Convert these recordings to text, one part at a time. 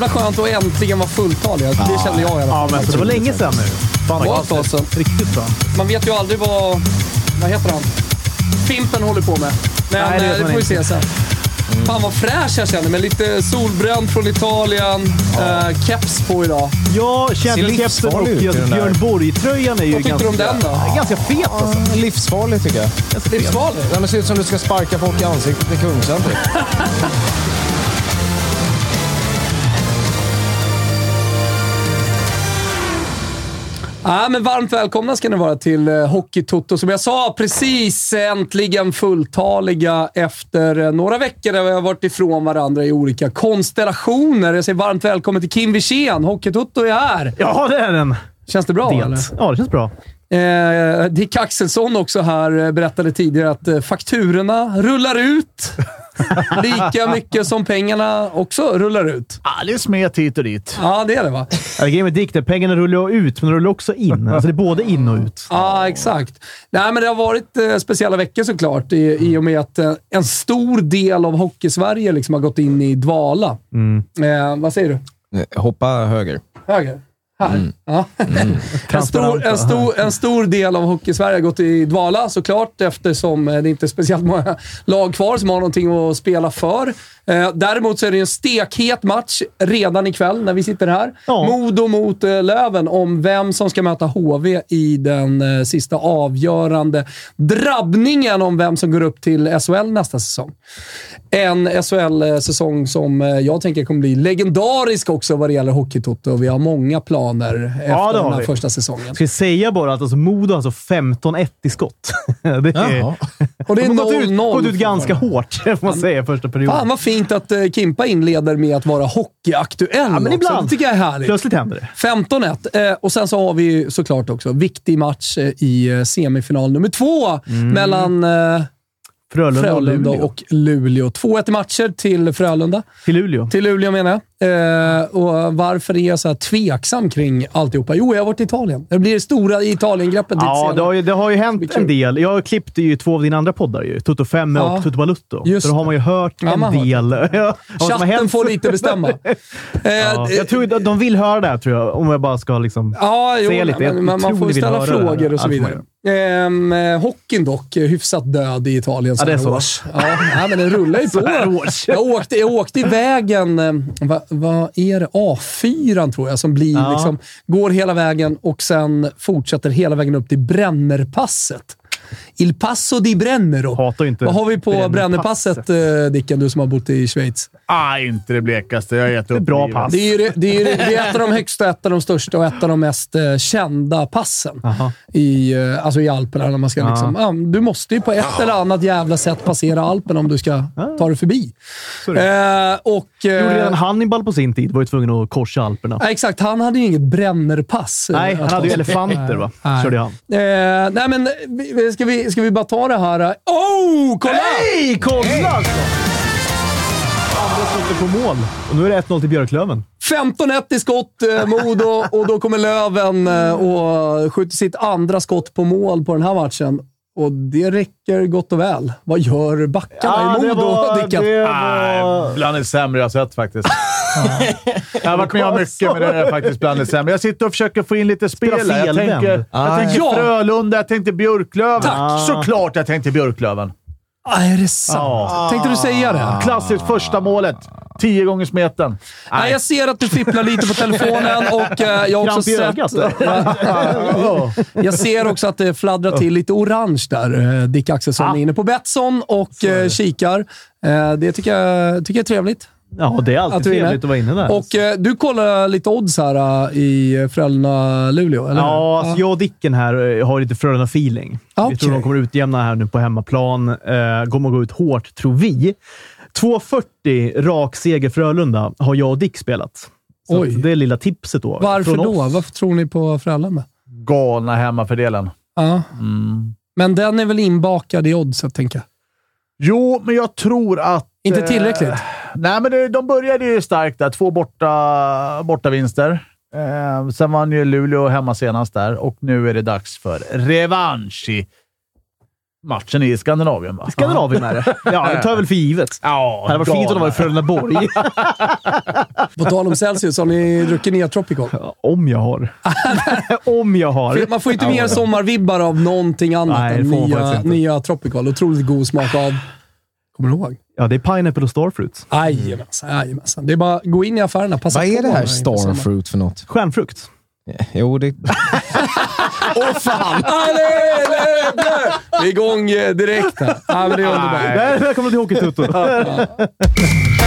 jävla skönt att äntligen vara fulltalig. Det kände jag i alla Ja, fall. men så det var länge sedan nu. Fan, Det var vad ett tag sedan. Riktigt bra. Man vet ju aldrig vad... Vad heter han? Fimpen håller på med. Men Nej, det eh, det, man får vi se sen. Fan vad fräsch jag känner mig. Lite solbränd från Italien. Eh, keps på idag. Ja, Champions-kepsen och den. Björn Borg-tröjan är ju Vad tyckte ganska, du om den då? ganska fet alltså. Ja, livsfarlig tycker jag. Livsfarlig. Men ser ut som du ska sparka folk i ansiktet i Kungsan typ. Ja, men varmt välkomna ska ni vara till eh, Hockeytoto. Som jag sa, precis äntligen fulltaliga efter eh, några veckor där vi har varit ifrån varandra i olika konstellationer. Jag säger varmt välkommen till Kim Wirsén. Hockeytoto är här. Ja, det är den. Känns det bra, Det. eller? Ja, det känns bra. Eh, Dick Axelsson också här eh, berättade tidigare att fakturorna rullar ut. Lika mycket som pengarna också rullar ut. Ja, det är smet hit och dit. Ja, det är det va? Ja, Grejen med Dick, där pengarna rullar ut, men de rullar också in. Alltså det är både in och ut. Ja, exakt. Nej, men det har varit eh, speciella veckor såklart i, i och med att eh, en stor del av Hockeysverige liksom har gått in i dvala. Eh, vad säger du? Hoppa höger. Höger? Här? Ja. en, stor, en, stor, en stor del av Hockeysverige har gått i dvala såklart eftersom eh, det inte är speciellt många lag kvar som har någonting att spela för. Eh, däremot så är det en stekhet match redan ikväll när vi sitter här. Ja. Modo mot eh, Löven om vem som ska möta HV i den eh, sista avgörande drabbningen om vem som går upp till SHL nästa säsong. En SHL-säsong som jag tänker kommer bli legendarisk också vad det gäller Hockeytoto. Vi har många planer efter Ja, den här vi. första säsongen. Ska vi säga bara att alltså, Modo har alltså 15-1 i skott. det är, Jaha. Och det är de har gått ut, 0-0. gått ut ganska hårt, får man säga, första perioden. Fan vad fint att eh, Kimpa inleder med att vara hockeyaktuell Ja, men också. ibland. Det tycker jag är härligt. Plötsligt händer det. 15-1. Eh, och sen så har vi såklart också viktig match eh, i eh, semifinal nummer två mellan eh, Frölunda, Frölunda och Luleå. och Luleå. 2-1 i matcher till Frölunda. Till Luleå. Till Luleå menar jag. Eh, och varför är jag så här tveksam kring alltihopa? Jo, jag har varit i Italien. Det blir det stora Italiengreppet Ja, det har, ju, det har ju hänt en del. Jag klippte ju två av dina andra poddar, ju. Toto Femme Ja, och Toto Balutto. just Så då har man ju hört Ja, en del. Ja, som har Chatten får lite bestämma. Eh, Ja, jag tror att de vill höra det här, tror jag. Om jag bara ska liksom... Ja, jo, Säga lite. men, Jag men man får ju ställa frågor och så Ja, vidare. Eh, hockeyn dock, hyfsat död i Italien så Ja, det är så. års. Ja, men den rullar ju på. Jag åkte, jag åkte i vägen, eh, vad är det? A4 tror jag, som blir Ja. liksom, går hela vägen och sen fortsätter hela vägen upp till Brennerpasset. Il Passo di Brennero. Hatar inte Vad har vi på Brennerpasset. Eh, Dicken, du som har bott i Schweiz? Ah, inte det blekaste. Jag har gett upp Bra pass. Det är, det, det, är, det, är ett av de högsta, ett av de största och ett av de mest eh, kända passen Aha. i, eh, alltså i Alperna. När man ska liksom, ja, du måste ju på ett eller annat jävla sätt passera Alperna om du ska ta dig förbi. Det. Eh, och, eh, Gjorde redan Hannibal på sin tid. Var ju tvungen att korsa Alperna. ja, exakt, han hade ju inget brännerpass. eh, Nej, han hade ju elefanter, va? Nej. Körde han. Eh, nej, men ska vi, ska vi bara ta det här? Oh, kolla! Hej! Kolla alltså! Andra skottet på mål. Och nu är det 1-0 till Björklöven. 15-1 i skott, eh, Modo, och då kommer Löven eh, och skjuter sitt andra skott på mål på den här matchen. Och det räcker gott och väl. Vad gör backarna i det Modo, var... Dicken? Det var... bland det sämre jag sett faktiskt. jag har varit med om mycket, men det är faktiskt bland det sämre. Jag sitter och försöker få in lite spel. Jag tänker, jag tänker Ja. Frölunda, jag tänkte Björklöven. Tack. Såklart jag tänkte Björklöven. Ah, är det sant? Ja. Tänkte du säga det? Klassiskt första målet. Tio gånger smeten. Nej, jag ser att du fipplar lite på telefonen och eh, jag har också sett... ögat. Jag ser också att det fladdrar till lite orange där. Eh, Dick Axelsson Ah. är inne på Betsson och eh, kikar. Eh, det tycker jag, tycker jag är trevligt. Ja, det är alltid Att trevligt att vara inne där. Och eh, du kollar lite odds här eh, i Frölunda-Luleå, eller? Ja, alltså jag och Dicken här eh, har lite Frölunda-feeling. Okej. Vi tror de kommer utjämna här nu på hemmaplan. Eh, kommer att gå ut hårt, tror vi. 2.40 rak seger Frölunda har jag och Dick spelat. Så Oj. det är lilla tipset då. Varför då? oss. Varför tror ni på Frölunda? Galna hemmafördelen. Ja. Mm. Men den är väl inbakad i oddset, tänker jag. Jo, men jag tror att... Inte eh, tillräckligt? Nej, men det, de började ju starkt där. Två borta, borta vinster. Eh, sen vann ju Luleå hemma senast där och nu är det dags för revansch i matchen i Skandinavien, va? Skandinavien är det. Ja, det tar jag väl för givet. Ja, Det hade varit fint om det var i Frölundaborg. På tal om Celsius, har ni druckit nya Tropical? Om jag har. Om jag har. Man får inte mer sommarvibbar av någonting annat Nej, än nya, nya Tropical. Otroligt god smak av... Kommer du ihåg? Ja, det är pineapple och starfruit. Jajamensan, jajamensan. Det är bara gå in i affärerna. Passa Vad är det här starfruit för något? Stjärnfrukt. Jo, det... Åh fan! Allé, lä, blä. Vi är igång eh, direkt här. Ja, men det är underbart. Välkommen till Hockeytutto.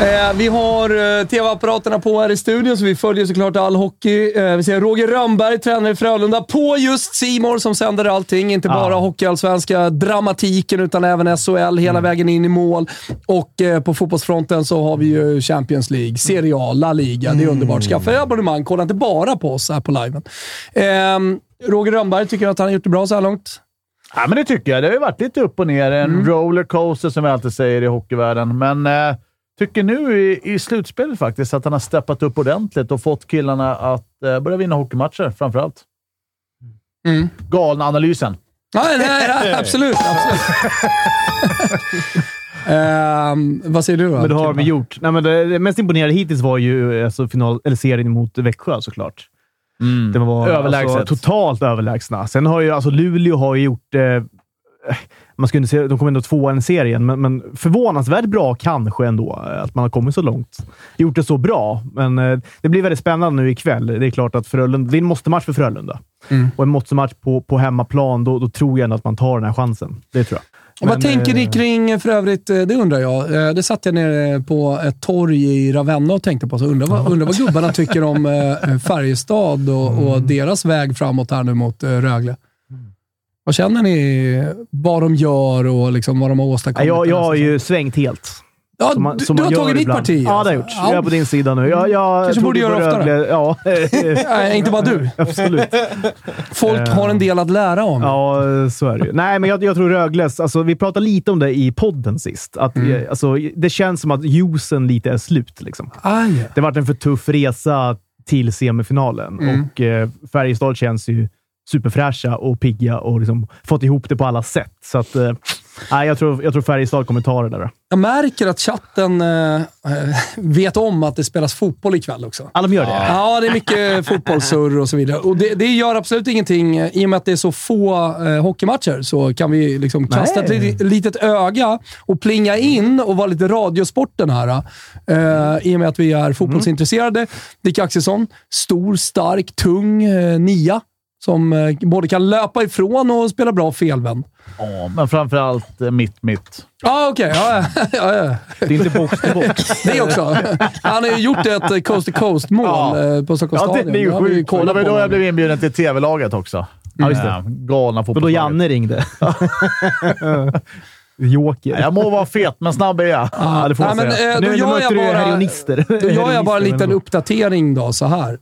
Eh, vi har eh, tv-apparaterna på här i studion, så vi följer såklart all hockey. Eh, vi ser Roger Rönnberg, tränare i Frölunda, på just Simor som sänder allting. Inte bara hockeyallsvenska dramatiken, utan även SHL hela vägen in i mål. Och på fotbollsfronten så har vi ju Champions League, Serie A, La Liga. Det är underbart. Skaffa abonnemang. Kolla inte bara på oss här på liven. Eh, Roger Rönnberg tycker att han har gjort det bra så här långt. Ja, men det tycker jag. Det har ju varit lite upp och ner. En rollercoaster som vi alltid säger i hockeyvärlden. Men tycker nu i, i slutspelet faktiskt att han har steppat upp ordentligt och fått killarna att eh, börja vinna hockeymatcher framförallt. Mm. Galna analysen. Nej, nej, nej absolut. absolut. Ehm, vad säger du då? Men det har vi gjort. Nej, men det, det mest imponerande hittills var ju alltså, final, eller serien mot Växjö såklart. Det var Överlägset. Alltså, totalt överlägsna. Sen har ju alltså Luleå har ju gjort... Eh, man skulle inte säga, de kom ändå tvåa i serien, men, men förvånansvärt bra kanske ändå. eh, Att man har kommit så långt. Gjort det så bra, men eh, det blir väldigt spännande nu ikväll. Det är klart att Frölunda, det är en måste-match för Frölunda. Mm. Och en måste-match på, på hemmaplan, då, då tror jag ändå att man tar den här chansen. Det tror jag. Och vad Men, tänker ni eh, kring, för övrigt, det undrar jag. Det satt jag nere på ett torg i Ravenna och tänkte på. Så undrar, vad, undrar vad gubbarna tycker om Färjestad och, och deras väg framåt här nu mot Rögle. Vad känner ni vad de gör och liksom vad de har Ja, åstadkommit? jag, jag har ju svängt helt. ja, som man- som du har tagit ibland. parti? Ja, det har jag alltså. gjort. Jag är på din sida nu. Jag, jag Kanske borde göra oftare. Rögle. Ja, Nej, inte bara du. absolut. Folk har en del att lära om. Ja, så är det ju. Nej, men jag, jag tror Rögles... Alltså, vi pratade lite om det i podden sist. Att, Mm. eh, alltså, det känns som att juicen lite är slut. Liksom. Aj. Det har varit en för tuff resa till semifinalen Mm. och eh, Färjestad känns ju superfräscha och pigga och liksom fått ihop det på alla sätt. Så att, eh, jag, tror, jag tror Färjestad kommer ta det där. Jag märker att chatten eh, vet om att det spelas fotboll ikväll också. Alla de gör det. Ja, det är mycket fotbollssurr och så vidare. Och det, det gör absolut ingenting. I och med att det är så få eh, hockeymatcher så kan vi liksom kasta ett Nej. li- litet öga och plinga in och vara lite radiosporten här. Eh, I och med att vi är fotbollsintresserade. Dick Axelsson, stor, stark, tung eh, nia. Som eh, både kan löpa ifrån och spela bra felvänd. Ja, men framförallt eh, mitt, mitt. Ja, okej. Ja, ja, ja. Det är inte box till box. Det också. Han har ju gjort ett eh, coast-to-coast-mål Ja. eh, på Stockholms Ja, det, stadion. det är ju sjukt. Det var då jag blev inbjuden till tv-laget också. Ja, just det. Ja, galna Och då fotbollslaget. Janne ringde. Joker. Jag må vara fet, men snabb är jag. Ja, det får Nej, man men, säga. eh, nu, då nu gör jag bara-. Då gör jag bara en liten uppdatering då, så här.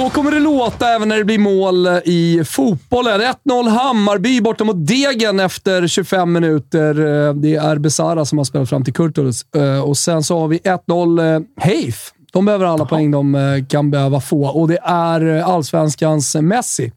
Så kommer det låta även när det blir mål i fotbollen. 1-0 Hammarby borta mot Degen efter 25 minuter. Eh, Det är Besara som har spelat fram till Kurtulus. Eh, Och sen så har vi 1-0 eh, Heif. De behöver alla poäng de kan behöva få och det är allsvenskans Messi.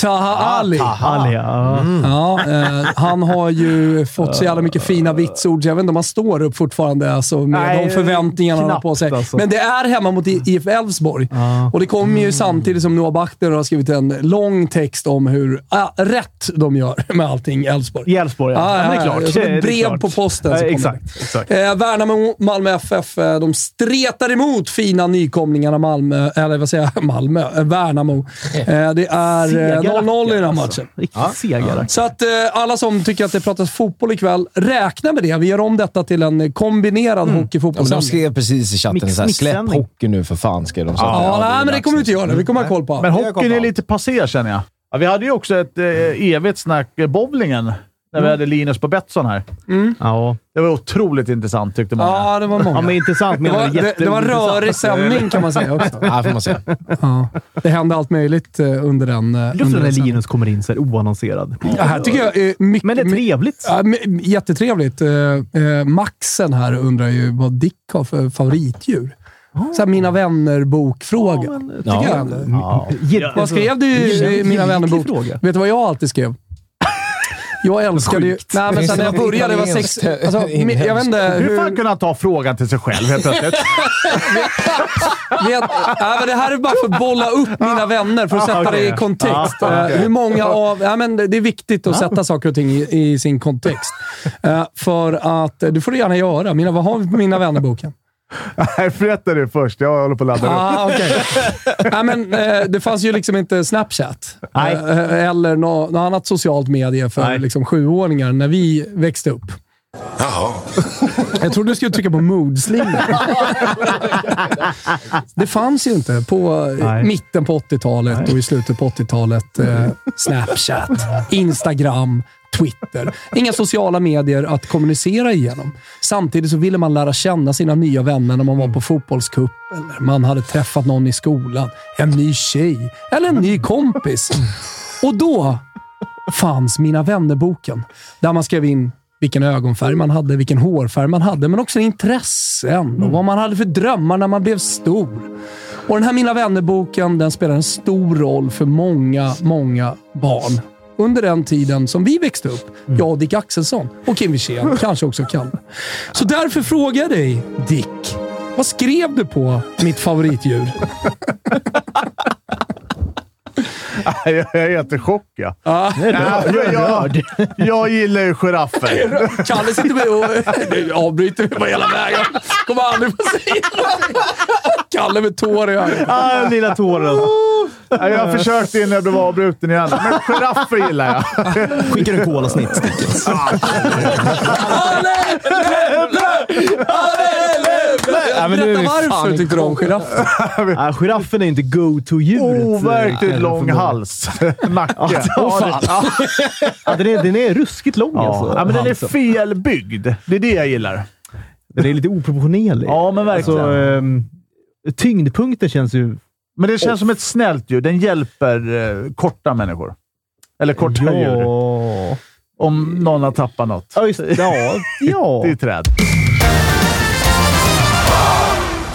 Taha Ali. Ali, ja. Ja, eh, han har ju fått så jävla mycket fina vitsord. Jag vet inte om han står upp fortfarande alltså, med Nej, de förväntningarna han har på sig. alltså. Men det är hemma mot I- IF Elfsborg. Och det kommer ju samtidigt som Noah Bachner har skrivit en lång text om hur ah, rätt de gör med allting Elfsborg. I Elfsborg, ja. Ja, ja, det är klart. Som ett brev på posten så kommer exakt. exakt. Eh, Värnamo, Malmö FF, eh, de stretar emot fina nykomlingarna Malmö, eller vad säger jag? Malmö? Eh, Värnamo. Eh, det är eh, 0-0 i den här matchen. Alltså. Riktigt segare. Så att eh, alla som tycker att det pratas fotboll ikväll, räkna med det. Vi gör om detta till en kombinerad Ja, men de skrev precis i chatten Mix- så här, släpp hockey nu för fan, skrev de. Så Ja, nej, men det kommer vi nu. inte göra det. Vi kommer ha koll på allt. Men hockeyn är lite passé känner jag. Ja, vi hade ju också ett eh, evigt snack, eh, bowlingen, när vi hade Linus på Betsson här. Ja. Det var otroligt intressant tyckte många. Ja, det var många. ja, men intressant det, menar var, jag. det, det var rörig sändning kan man säga också. Ja, får man se. Ja, det hände allt möjligt eh, under den, eh, Just under när. Linus kommer in så här oannonserad. Ja, här tycker jag är mycket... Men det är trevligt. Ja, jättetrevligt. Eh, eh, Maxen här undrar ju vad Dick har för favoritdjur. Så här, Mina vänner-bokfråga. Ja, men, Tycker Ja. jag. Ja. Vad skrev du i Mina vänner-bok? Vet du vad jag alltid skrev? Jag älskade ju... Nej, men sen det när jag började, det var sex... Alltså, min- jag vet inte Hur fan hur... kunde han ta frågan till sig själv helt plötsligt? Vet, nej, men det här är bara för att bolla upp mina vänner, för att sätta okej. det i kontext. Okej. Eh, Hur många av... Ja, men det är viktigt att sätta saker och ting i, i sin kontext. Eh, för att... Det får du gärna göra. Mina, vad har vi på Mina vänner-boken? Nej, berätta det först. Jag håller på att ladda upp. Ah, okay. Nej, men, eh, det fanns ju liksom inte Snapchat. Nej. Eh, eller nå- något annat socialt medie för Nej. liksom, sjuåringar när vi växte upp. Jag trodde du skulle trycka på mood-slingan. det fanns ju inte på eh, Nej. mitten på 80-talet och i slutet på 80-talet. Eh, Snapchat, Instagram, Twitter. Inga sociala medier att kommunicera igenom. Samtidigt så ville man lära känna sina nya vänner när man var på fotbollscup eller man hade träffat någon i skolan. En ny tjej eller en ny kompis. Och då fanns Mina vännerboken. Där man skrev in vilken ögonfärg man hade, vilken hårfärg man hade, men också intressen och vad man hade för drömmar när man blev stor. Och den här Mina vännerboken den spelar en stor roll för många, många barn. Under den tiden som vi växte upp. Jag och Dick Axelsson. Och Kim Wirsén, kanske också Kalle. Så därför frågar jag dig, Dick. Vad skrev du på mitt favoritdjur? Jag är helt i chock. Ja. Ah. Är. Ja, jag, jag gillar ju giraffer. Kalle sitter med och avbryter mig på hela vägen. Kommer aldrig få säga. Kalle med tår i ögonen. Ah, den lilla tåren. Ja, Jag försökte innan jag blev avbruten igen, men giraffer gillar jag. Skickar en kolasnitt, Stickens. Ja, men Berätta varför tyckte du om giraffer. Ah, giraffen är inte go-to-djuret. Overkligt eh, lång hals. Nacke. Ja, Ja, fan. Ja, den, är, den är ruskigt lång Ja. alltså. ja, men den är felbyggd. Det är det jag gillar. Den är lite oproportionerlig. Ja, men verkligen. Alltså, ehm, tyngdpunkten känns ju... Men det känns som ett snällt djur. Den hjälper eh, korta människor. Eller korta djur. Ja... Om någon har tappat något. Ja, just Ja, ja. Det är träd.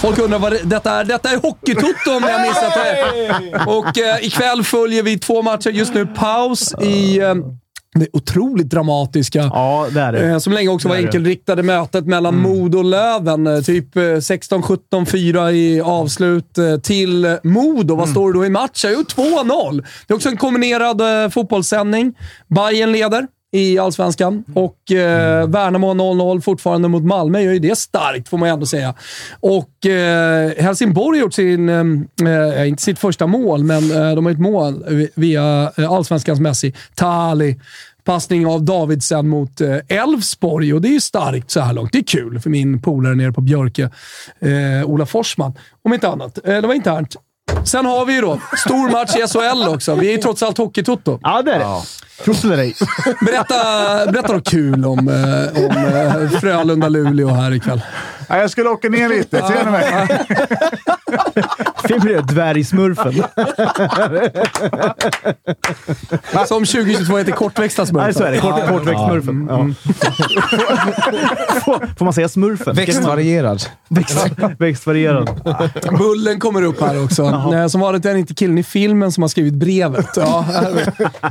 Folk undrar vad det, detta är. Detta är Hockeytoto om ni har missat det. Och eh, ikväll följer vi två matcher. Just nu paus i eh, det otroligt dramatiska Ja, det är det. Eh, som länge också var enkelriktade mötet mellan Modo och Löven. Eh, Typ eh, 16-17-4 i avslut eh, till Modo. Vad står det då i matchen? Jo, 2-0. Det är också en kombinerad eh, fotbollssändning. Bayern leder i Allsvenskan och eh, Värnamo 0-0 fortfarande mot Malmö gör ju det starkt, får man ändå säga. Och eh, Helsingborg har gjort sin, eh, eh, inte sitt första mål, men eh, de har ett mål vi- via eh, Allsvenskans Messi. Tali. Passning av Davidsen mot eh, Elfsborg och det är ju starkt så här långt. Det är kul för min polare nere på Björke, Ola Forsman. Om inte annat. Eh, det var internt. Sen har vi ju då stor match i SHL också. Vi är ju trots allt Hockeytoto. Ja, det är det. Trots eller ej. Berätta, berätta något kul om, eh, om eh, Frölunda-Luleå här ikväll. Ja, jag skulle åka ner lite. Ser ni mig? Blir det. Dvärgsmurfen. Som 2022 heter kortväxta Nej, så är det. Kort, kortväxtsmurfen. Ja. får, får man säga smurfen? Växtvarierad. Växt, växtvarierad. Bullen kommer upp här också. Eh, Som vanligt är det inte killen i filmen som har skrivit brevet. Ja,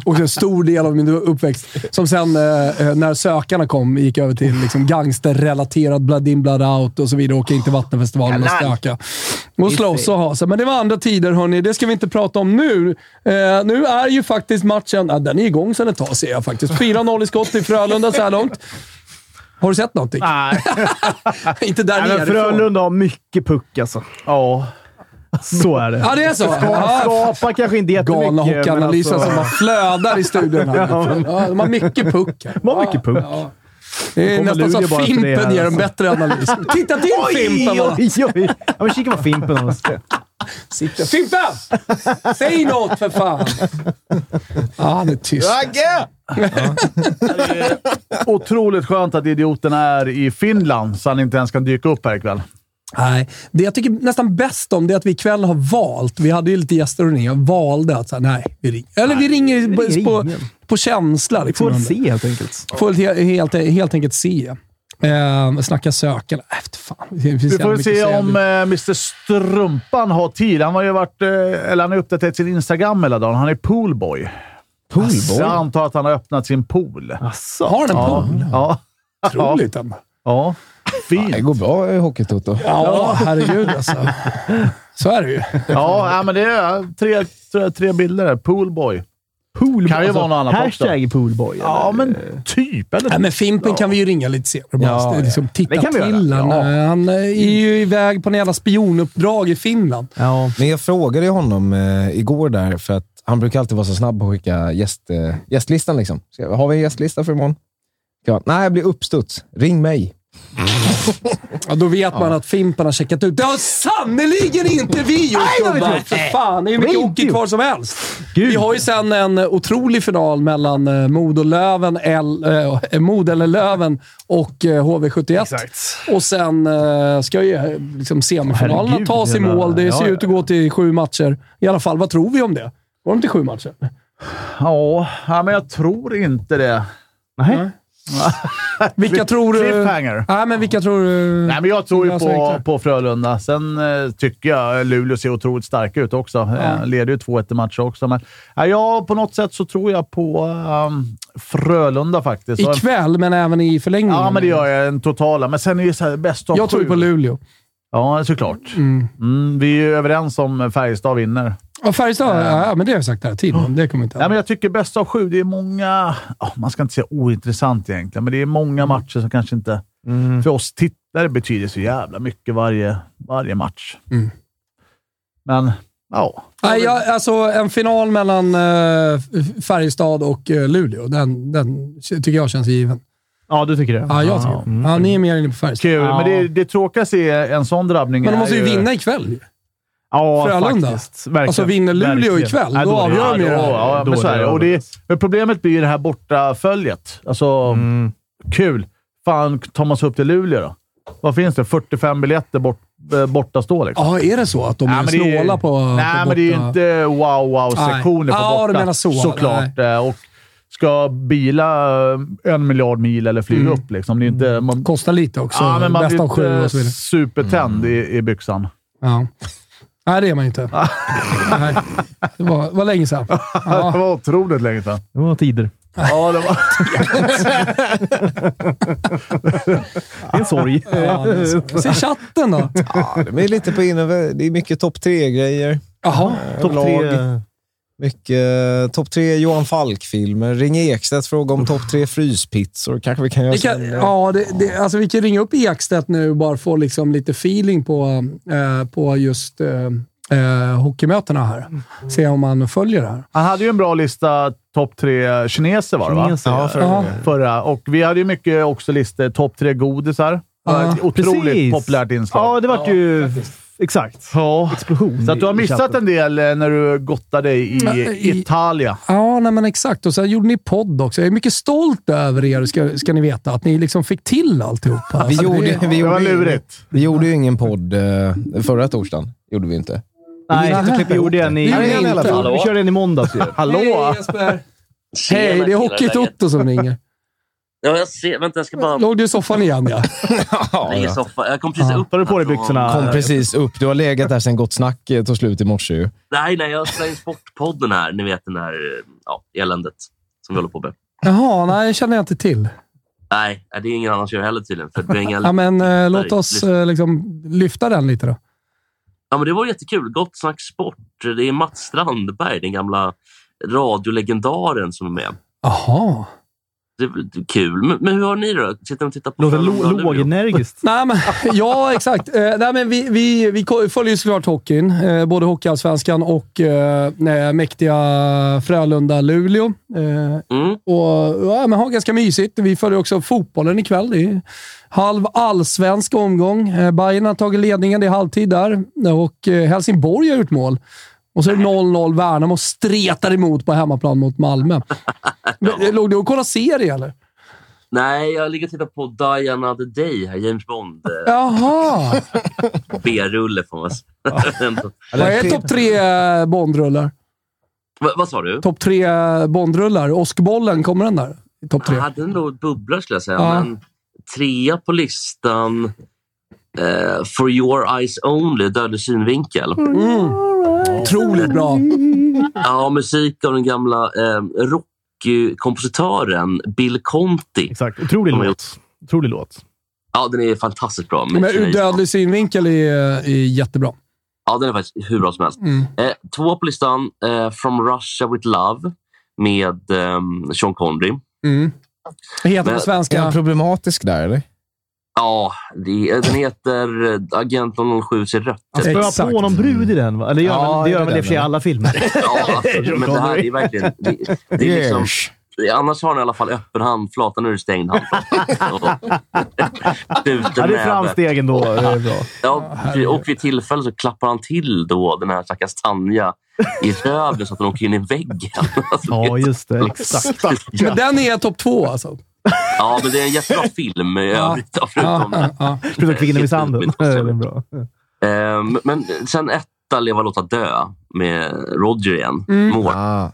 och en stor del av min uppväxt. Som sen, eh, när sökarna kom, gick över till liksom gangsterrelaterad blood in, blood out och så vidare. Åka in till Vattenfestivalen och stöka. Och slåss och ha sig. Men det var andra tider, hörni. Det ska vi inte prata om nu. Eh, nu är ju faktiskt matchen... Ja, den är igång sedan ett tag, ser jag faktiskt. 4-0 i skott till Frölunda så här långt. Har du sett någonting? Nej. inte där Nej, men nerifrån. Frölunda har mycket puck alltså. Ja. Så är det. Ja, det är så? Ja, Skapar kanske inte jättemycket. galna men hockeyanalysen alltså- som bara flödar i studion. Här. Ja, de har mycket puck. här. De har mycket puck. Ja. Det är nästan så att Fimpen ger en alltså. bättre analys. Titta till Fimpen! Oj, oj, oj. Ja, men kika på Fimpen. Alltså. Sitter. Fimpen! Säg något för fan! Ja, han är tyst. Otroligt skönt att idioten är i Finland, så han inte ens kan dyka upp här ikväll. Nej, det jag tycker nästan bäst om det är att vi ikväll har valt, vi hade ju lite gäster och ner, valde att säga nej, vi ringer. Eller vi ringer, ringer på, ingen. på känsla. Vi Liksom. får väl se helt enkelt. Får helt, helt, helt enkelt se. Eh, snacka sökande. Äh, fan. Vi får se om eh, Mr Strumpan har tid. Han har ju varit, eh, eller han har uppdaterat sin Instagram hela dagen. Han är poolboy. Poolboy? Jag antar att han har öppnat sin pool. Asså. Har han en Ja. pool? Ja. Otroligt ändå. ja. Fint. Det går bra i Hockeytoto. Ja, herregud alltså. Så är det ju. Ja, ja, men det är tre, tre, tre bilder där. Poolboy. Poolboy. Kan ju vara något annat hashtag poolboy. Ja, eller? men typ. Eller? Nej, men Fimpen kan vi ju ringa lite senare. Bara Ja, ja, liksom, titta Det kan vi till göra. han. Ja. Han eh, är ju iväg på en jävla spionuppdrag i Finland. Ja. Men jag frågade honom eh, igår där, för att han brukar alltid vara så snabb på att skicka gäst, eh, gästlistan. Liksom. Har vi en gästlista för imorgon? Ja. Nej, jag blir uppstuds. Ring mig. Ja, då vet man att Fimpen har checkat ut. Det har sannerligen inte vi gjort gubbar! För fan, det är ju mycket hockey kvar som helst. Gud. Vi har ju sen en otrolig final mellan eh, Modo Löven, L, eh, Mod eller Löven och eh, HV71. Exakt. Och sen eh, ska ju eh, liksom semifinalerna Herregud, tas i mål. Det ser ja. ut att gå till sju matcher. I alla fall, vad tror vi om det? Går de till sju matcher? Ja, men jag tror inte det. Nej. Vilka tror du... Cliffhanger. Nej, men vilka tror du... Nej, men jag tror ju på, på Frölunda. Sen eh, tycker jag Luleå ser otroligt starka ut också. Eh, leder ju 2-1 i matcher också. Men ja, jag, på något sätt så tror jag på ehm, Frölunda faktiskt. Ikväll, men även i förlängningen. Ja, men det gör jag. En totala. Men sen är det så här bäst av Jag tror ju sju. på Luleå. Ja, såklart. Mm. Mm, vi är ju överens om Färjestad vinner. Ja, Färjestad, ja, men det har jag sagt hela tiden. Det kommer inte Ja, men jag tycker bäst av sju, det är många... ja, man ska inte säga ointressant egentligen, men det är många matcher som kanske inte Mm. för oss tittare betyder så jävla mycket varje, varje match. Mm. Men, ja. Nej, jag, alltså en final mellan eh, Färjestad och eh, Luleå, den, den tycker jag känns given. Ja, du tycker det? Ja, jag tycker det. Ja, ni är mer inne på Färjestad. Kul, Ja. men det, det tråkigaste är en sån drabbning. Men de måste ju ju vinna ikväll. Ja, Frölunda. faktiskt. Verkligen. Alltså, vinner Luleå Verkligen. ikväll, Nej, då det- avgör de ju Ja, det då, här. ja, Då men är så är det. Och det, problemet blir ju det här bortaföljet. Alltså, Mm. kul. Fan, tar man sig upp till Luleå då? Vad finns det? 45 biljetter bort, eh, borta stå liksom. Ja, är det så att de Nej, är det är- snåla på Nej, på men det är ju borta- inte wow-wow-sektioner på Nej. Ja, borta. du menar så. Såklart. Eh, Och ska bila eh, en miljard mil eller flyga Mm. upp liksom. Det är inte... Man, Kostar lite också. ja, men man blir inte supertänd i, i byxan. Ja. Nej, det är man inte. Nej. Det var, var länge sedan. Det Ja. var otroligt länge sedan. Det var tider. Ja, det var... Det är en sorg. Ja, det. Se chatten då. Ja, de är lite på inöver. Det är mycket topp tre-grejer. Jaha. Topp tre. Mycket eh, topp tre Johan Falk-filmer. Ring Ekstedt fråga om topp tre fryspizzor. Kanske vi kan göra Vi kan, sen. ja, det, det, alltså vi kan ringa upp Ekstedt nu och bara få liksom lite feeling på, eh, på just eh, eh, hockeymötena här. Se om man följer det här. Han hade ju en bra lista topp tre kineser var det va? Kineser, Ja, ja. för, Ja. Förra. Och vi hade ju mycket också listor topp tre godisar. Ja, otroligt precis. populärt inslag. Ja, det vart ju... Exakt. Ja. Explosion Så att du har missat en del eh, när du gottade dig i, Ja, i- Italia. Ja, nej, men exakt. Och sen gjorde ni podd också. Jag är mycket stolt över er, ska, ska ni veta. Att ni liksom fick till alltihopa. Vi Alltså, gjorde, det, vi, Det var gjorde, ju- lurigt. vi gjorde ju ingen podd eh, förra torsdagen. gjorde vi inte. Nej, vi gjorde en det. i... Gjorde. Vi körde en i måndags. Hallå? Hej Jesper! Hej, det är killar, Hockey-Toto som ringer. Ja, jag ser. Vänta, jag ska bara... Låg du i soffan igen ja? Nej, i soffan. Jag kom precis upp. Tar du på dig byxorna? Kom precis upp. Du har legat där sen Gott Snack eh, tog slut i morse ju. Nej, nej, jag spelar in Sportpodden här. Ni vet den här ja, eländet som vi håller på med. Jaha, nej, det känner jag inte till. Nej, det är ingen annan som gör heller tydligen. För det är inga... Ja, men eh, låt oss eh, liksom lyfta den lite då. Ja, men det var jättekul. Gott snack sport. Det är Mats Strandberg, den gamla radiolegendaren som är med. Jaha. Det är väl kul. Men, men hur har ni då? Sitter ni och tittar på Låter lågenergiskt. Nej, men, ja, exakt. Eh, nej, men vi, vi, vi följer ju såklart hockeyn. Eh, både Hockeyallsvenskan och eh, nej, mäktiga Frölunda-Luleå. Eh, Mm. och ja, men har ganska mysigt. Vi följer också fotbollen ikväll. Det är halv allsvensk omgång. Eh, Bayern har tagit ledningen. Det är halvtid där. Och eh, Helsingborg har gjort mål. Och så är det 0-0 Värnamo stretar emot på hemmaplan mot Malmö. Men, Låg du och kollade serie eller? Nej, jag ligger och tittar på Diana the Day, här, James Bond. eh, Jaha! B-rulle får man säga. Vad är topp tre eh, Bondrullar? Va, vad sa du? Topp tre Bondrullar. Åskbollen, kommer den där? Topp tre? Jag hade nog bubblar skulle jag säga. Ja. Men trea på listan, eh, For your eyes only, Dödlig synvinkel. Mm. Otroligt bra. Ja, musik av den gamla eh, rockkompositören Bill Conti. Exakt. Otrolig låt. Otrolig låt. Ja, den är fantastiskt bra. Men ur dödlig synvinkel är, är jättebra. Ja, den är faktiskt hur bra som helst. Mm. Eh, två på listan, eh, From Russia with Love med eh, Sean Connery. Mm. Heter Men- på Är svenska? han problematisk där, eller? Ja, det, den heter Agent 007 ser rött. Han spöar Exakt. på någon brud i den, va? Eller gör, Ja, väl- det gör det i och för sig den, alla filmer. Ja, alltså, men det här är verkligen... Det, det är liksom, annars har han i alla fall öppen handflata, nu är det stängd handflata. Ja, det är framsteg ändå. Det är bra. Ja, och vid tillfälle så klappar han till då den här stackars Tanja i röven så att hon åker in i väggen. Alltså, Ja, just det. Exakt. Men den är topp två alltså. Ja, men det är en jättebra film i övrigt. då, Förutom Ja, ja, ja. Förutom. Det är bra. Ehm, Men sen etta, Leva låta dö med Roger igen. Mm. Mål. Ah.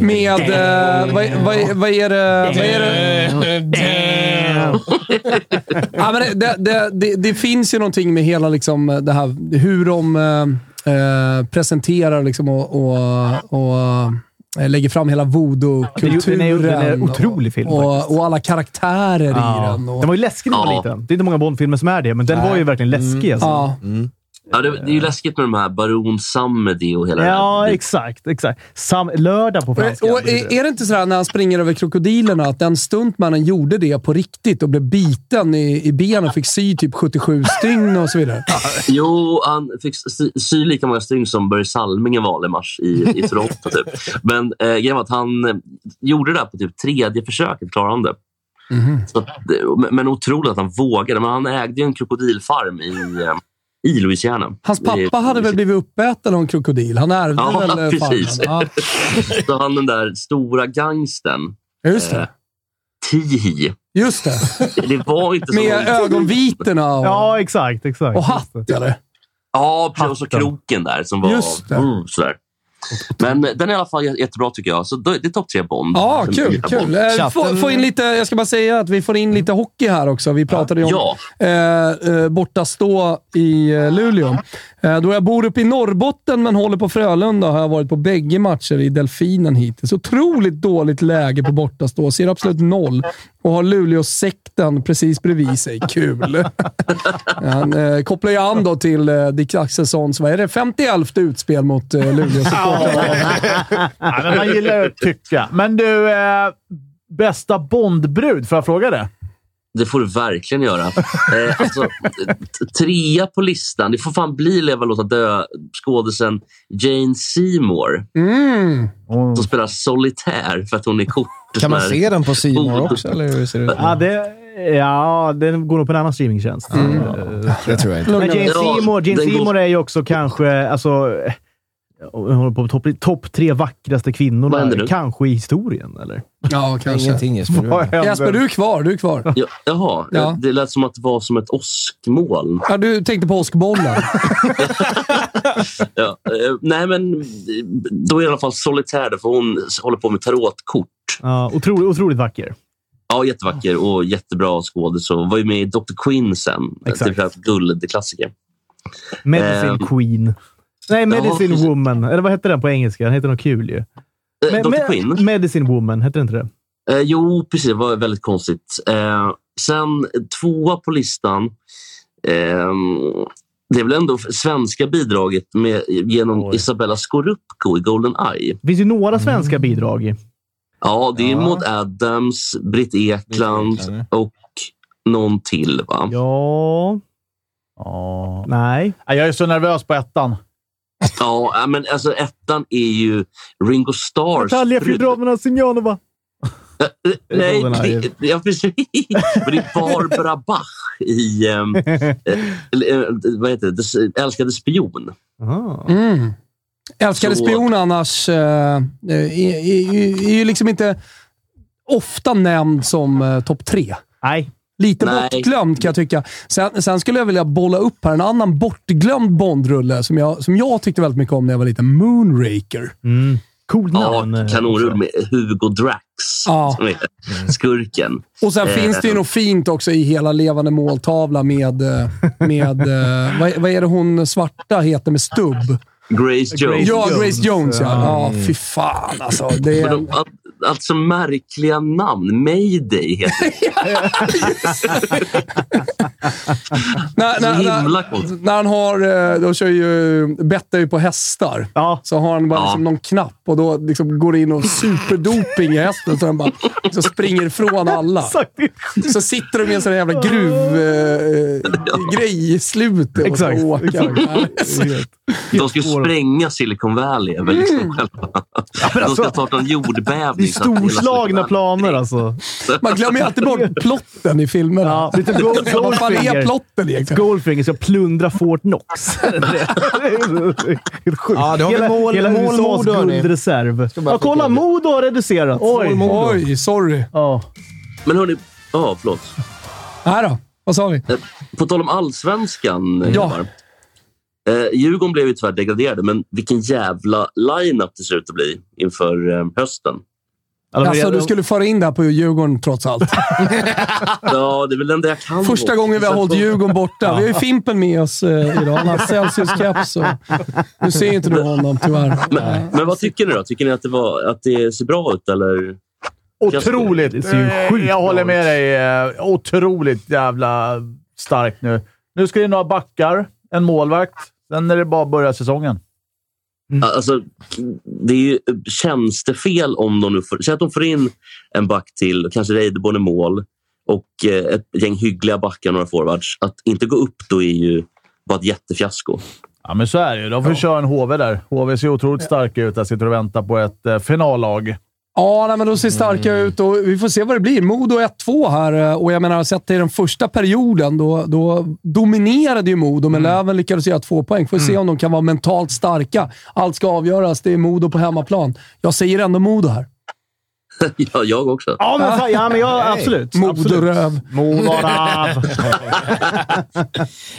Med... Eh, vad, vad, vad är det? Vad är det? Ja, men det, det, det, det, finns ju någonting med hela liksom, det här, hur de eh, eh, presenterar liksom, och, och, och lägger fram hela voodoo-kulturen. Den den är otrolig film och, och, alla karaktärer i Ja. den. Och, Den var ju läskig när man var Ja. liten. Det är inte många Bond-filmer som är det, men den var ju verkligen läskig. Alltså. ja, Ja, det, det är ju läskigt med de här Baron Samedi och hela Ja, exakt. exakt. Sam lördag på franska. och är, är det inte sådär när han springer över krokodilerna att den stuntmannen gjorde det på riktigt och blev biten i, i benen och fick sy typ 77 stygn och så vidare? Jo, han fick sy, sy lika många stygn som Börje Salming en vanlig mars i, i Toronto. Typ. Men eh, grejen var att han eh, gjorde det på typ tredje försöket, klarade han det. Så att, det- men- men otroligt att han vågade. Men han ägde ju en krokodilfarm i, eh, i Louisiana. Hans pappa hade väl blivit uppäten av en krokodil? Han ärvde Ja, väl eh, precis. farmen? Så han den där stora gangsten, Ja, just det. Tihi. Just det. Det var inte så Med ögonvitorna och, Ja, exakt. exakt. och hatt, eller? Ja, precis. Och så kroken där som var Just det. Mm, sådär. Men den är i alla fall jä- jättebra tycker jag. Så det är topp tre Bond. Ja, kul. kul. Bond. Eh, Få, få in lite, jag ska bara säga att vi får in lite hockey här också. Vi pratade ju om Ja. eh, eh, borta stå i eh, Luleå. Eh, då jag bor uppe i Norrbotten men håller på Frölunda har jag varit på bägge matcher i Delfinen hittills. Otroligt dåligt läge på bortastå. Ser absolut noll och har Luleå-sekten precis bredvid sig. Kul! Han eh, kopplar ju an då till eh, Dick Axelssons, vad är det, 51 utspel mot eh, luleå Ja, men man gillar ju att tycka. Men du, eh, bästa Bondbrud, får jag fråga det? Det får du verkligen göra. Eh, alltså, trea på listan. Det får fan bli Leva låta dö skådisen Jane Seymour Mm. som spelar solitär för att hon är kort. Kan man se den på Simon också, eller hur ser det ut? Ja, det, ja, den går nog på en annan streamingtjänst. Mm. Eh, Det tror jag inte. Men Jane Ja, Seymour, Jane Seymour är ju också kanske... Alltså, håller på topp top tre vackraste kvinnorna kanske i historien, eller? Ja, kanske. Ingenting Jesper. du. Jesper, du är kvar. Du är kvar. Ja, jaha, Ja. det lät som att det var som ett åskmoln. Ja, du tänkte på åskbollen. Ja, eh, nej, men då är det i alla fall solitär, för hon håller på med tarotkort. Ja, otroligt, otroligt vacker. Ja, jättevacker och jättebra skådis. Och var ju med i Dr. Quinn sen. Exakt. Det är guldklassiker. Medicine Ehm. Queen. Nej, Medicine precis. Woman. Eller vad heter den på engelska? Den heter något kul ju. Eh, Me- Dr. Quinn? Medicine Woman, heter det inte det? Eh, jo, precis. Det var väldigt konstigt. Eh, sen tvåa på listan. ehm, det är väl ändå svenska bidraget med, genom Oj. Isabella Scorupco i Golden Eye. Det finns ju några svenska bidrag. i. Ja, det är Ja. Maud Adams, Britt Ekland Ekland, och någon till. Va? Ja... Ja. Nej. Jag är så nervös på ettan. Ja, ja, men alltså ettan är ju Ringo Starrs Natalia fru. Fjodorovna Semjonova. Eh, Nej, Golden Eye. det, ja, precis. Men det är Barbara Bach i eh, eh, vad heter det? Älskade spion. Mm. Älskade Så- spion annars eh, är, är, är, är ju liksom inte ofta nämnd som eh, topp tre. Nej. Lite Nej. bortglömd kan jag tycka. Sen, sen skulle jag vilja bolla upp här en annan bortglömd Bondrulle som jag, som jag tyckte väldigt mycket om när jag var liten. Moonraker. Mm. Coolt namn. Ja, eh, kanonrull med Hugo Drax, Ja. som är skurken. Och sen Eh. finns det ju något fint också i hela levande måltavla med, eh, med vad, vad är det hon svarta heter med stubb? Grace Jones. Ja. Grace Jones ja. Ja, Mm. fy fan alltså. Det är, alltså märkliga namn. Mayday heter när, Så när, himla när, coolt. när han har, eh, de kör ju, bettar ju på hästar. Ja, Så har han bara Ja. liksom någon knapp och då liksom går det in och superdoping i hästen så den bara så springer ifrån alla. Så sitter de med en sån jävla gruvgrej eh, grej i slutet och ska Exakt, åka. exakt. Nej. De ska ju spränga Silicon Valley. är väl Liksom själva. De ska starta en jordbävning. Det är storslagna planer alltså. Man glömmer ju alltid bort plotten i filmerna. Ja, lite gold, Vad fan är Goldfinger. plotten egentligen? Goldfinger ska plundra Fort Knox. Det är Helt sjukt. Ja, det har vi hela mål- hela mål USAs guldreserv. Ja, kolla. Modo har reducerats. Oj. Oj, sorry. Ja. Men hörni, ja, förlåt. Här då? Vad sa vi? Eh, På tal om allsvenskan, Ja. grabbar. Eh, Djurgården blev ju tyvärr degraderade, men vilken jävla line-up det ser ut att bli inför eh, hösten. Alltså, Alltså, du skulle föra in det här på Djurgården trots allt. Ja, det är väl den där jag kan. Första gången vi har hållit Djurgården borta. Vi har ju Fimpen med oss eh, idag. Han har Celsius-keps. Nu ser inte du honom tyvärr. Men, men vad tycker ni då? Tycker ni att det, var, att det ser bra ut eller? Otroligt. Det ser ju Eh, sjukt Jag håller med dig. eh, Otroligt jävla starkt nu. Nu ska det in några backar, en målvakt. Sen är det bara att börja säsongen. Alltså, det är ju tjänstefel om de nu får... Säg att de får in en back till, kanske Reideborn i mål och eh, ett gäng hyggliga backar och några forwards. Att inte gå upp då är ju bara ett jättefiasko. Ja, men så är det ju. De får köra en HV där. HV ser otroligt starka ut. Jag sitter och väntar på ett eh, finallag. Ja, nej, men de ser starka Mm. ut och vi får se vad det blir. Modo 1-2 här eh, och jag menar, sett i den första perioden, då, då dominerade ju Modo, men Mm. Löven lyckades göra två poäng. Får se om de kan vara mentalt starka. Allt ska avgöras. Det är Modo på hemmaplan. Jag säger ändå Modo här. ja, jag också. Ja, men, fan, ja, men jag, absolut. Modoröv. Modorav.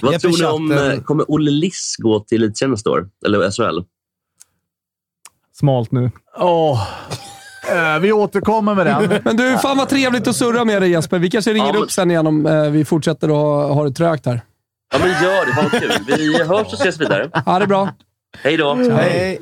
Vad tror ni om... Chatten. eh, Kommer Olle Liss gå till Elitserien nästa år? Eller SHL? Smalt nu. Åh. Eh, vi återkommer med den. Men du, fan vad trevligt att surra med dig Jesper. Vi kanske ringer Ja, men- upp sen igen om eh, vi fortsätter att ha, ha det trögt här. Ja, men gör det. Vad kul. Vi hörs och ses vidare. Ha det bra. Hej då! Hej.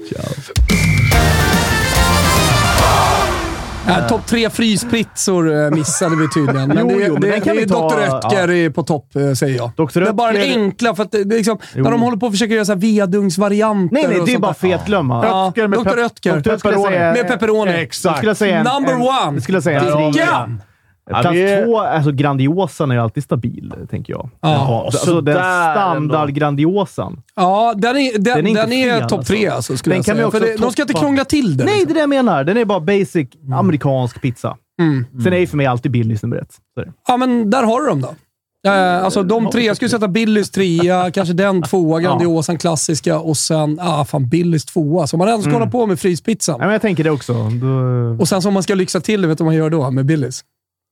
Äh, topp tre fryspizzor eh, missade vi tydligen. Men Jo, det, jo, men det, kan det är ta- Dr. Oetker är på topp, eh, säger jag. Dr. Det är bara den enkla, för att det, det är liksom, Jo. när de håller på att försöka göra vedugnsvarianter Nej, nej, det är bara fetglömma. Ja, Oetker med Dr. pep- Oetker. Dr. Pepperoni. Med pepperoni. Jag Exakt. säga Number en, one! Jag skulle säga en Ja! Ja, Plats vi är- två, alltså Grandiosan är ju alltid stabil, tänker jag. Ja. Den har- alltså den sådär standard ändå. Grandiosan. Ja, den är, den, Den är den inte är, topp tre alltså. alltså, skulle Den jag kan vi säga. också För det, de ska inte krångla till det. Nej, liksom. det är det jag menar. Den är bara basic amerikansk pizza. Mm. Sen är ju för mig alltid Billys nummer ett. Ja, men där har du dem då. Eh, alltså de tre. Jag skulle sätta Billys trea, kanske den tvåa, Grandiosan klassiska och sen, ah fan, Billys tvåa. Så man ändå ska Mm. hålla på med fryspizzan. Nej, men jag tänker det också. Då... Och sen så om man ska lyxa till det, vet du vad man gör då med Billys?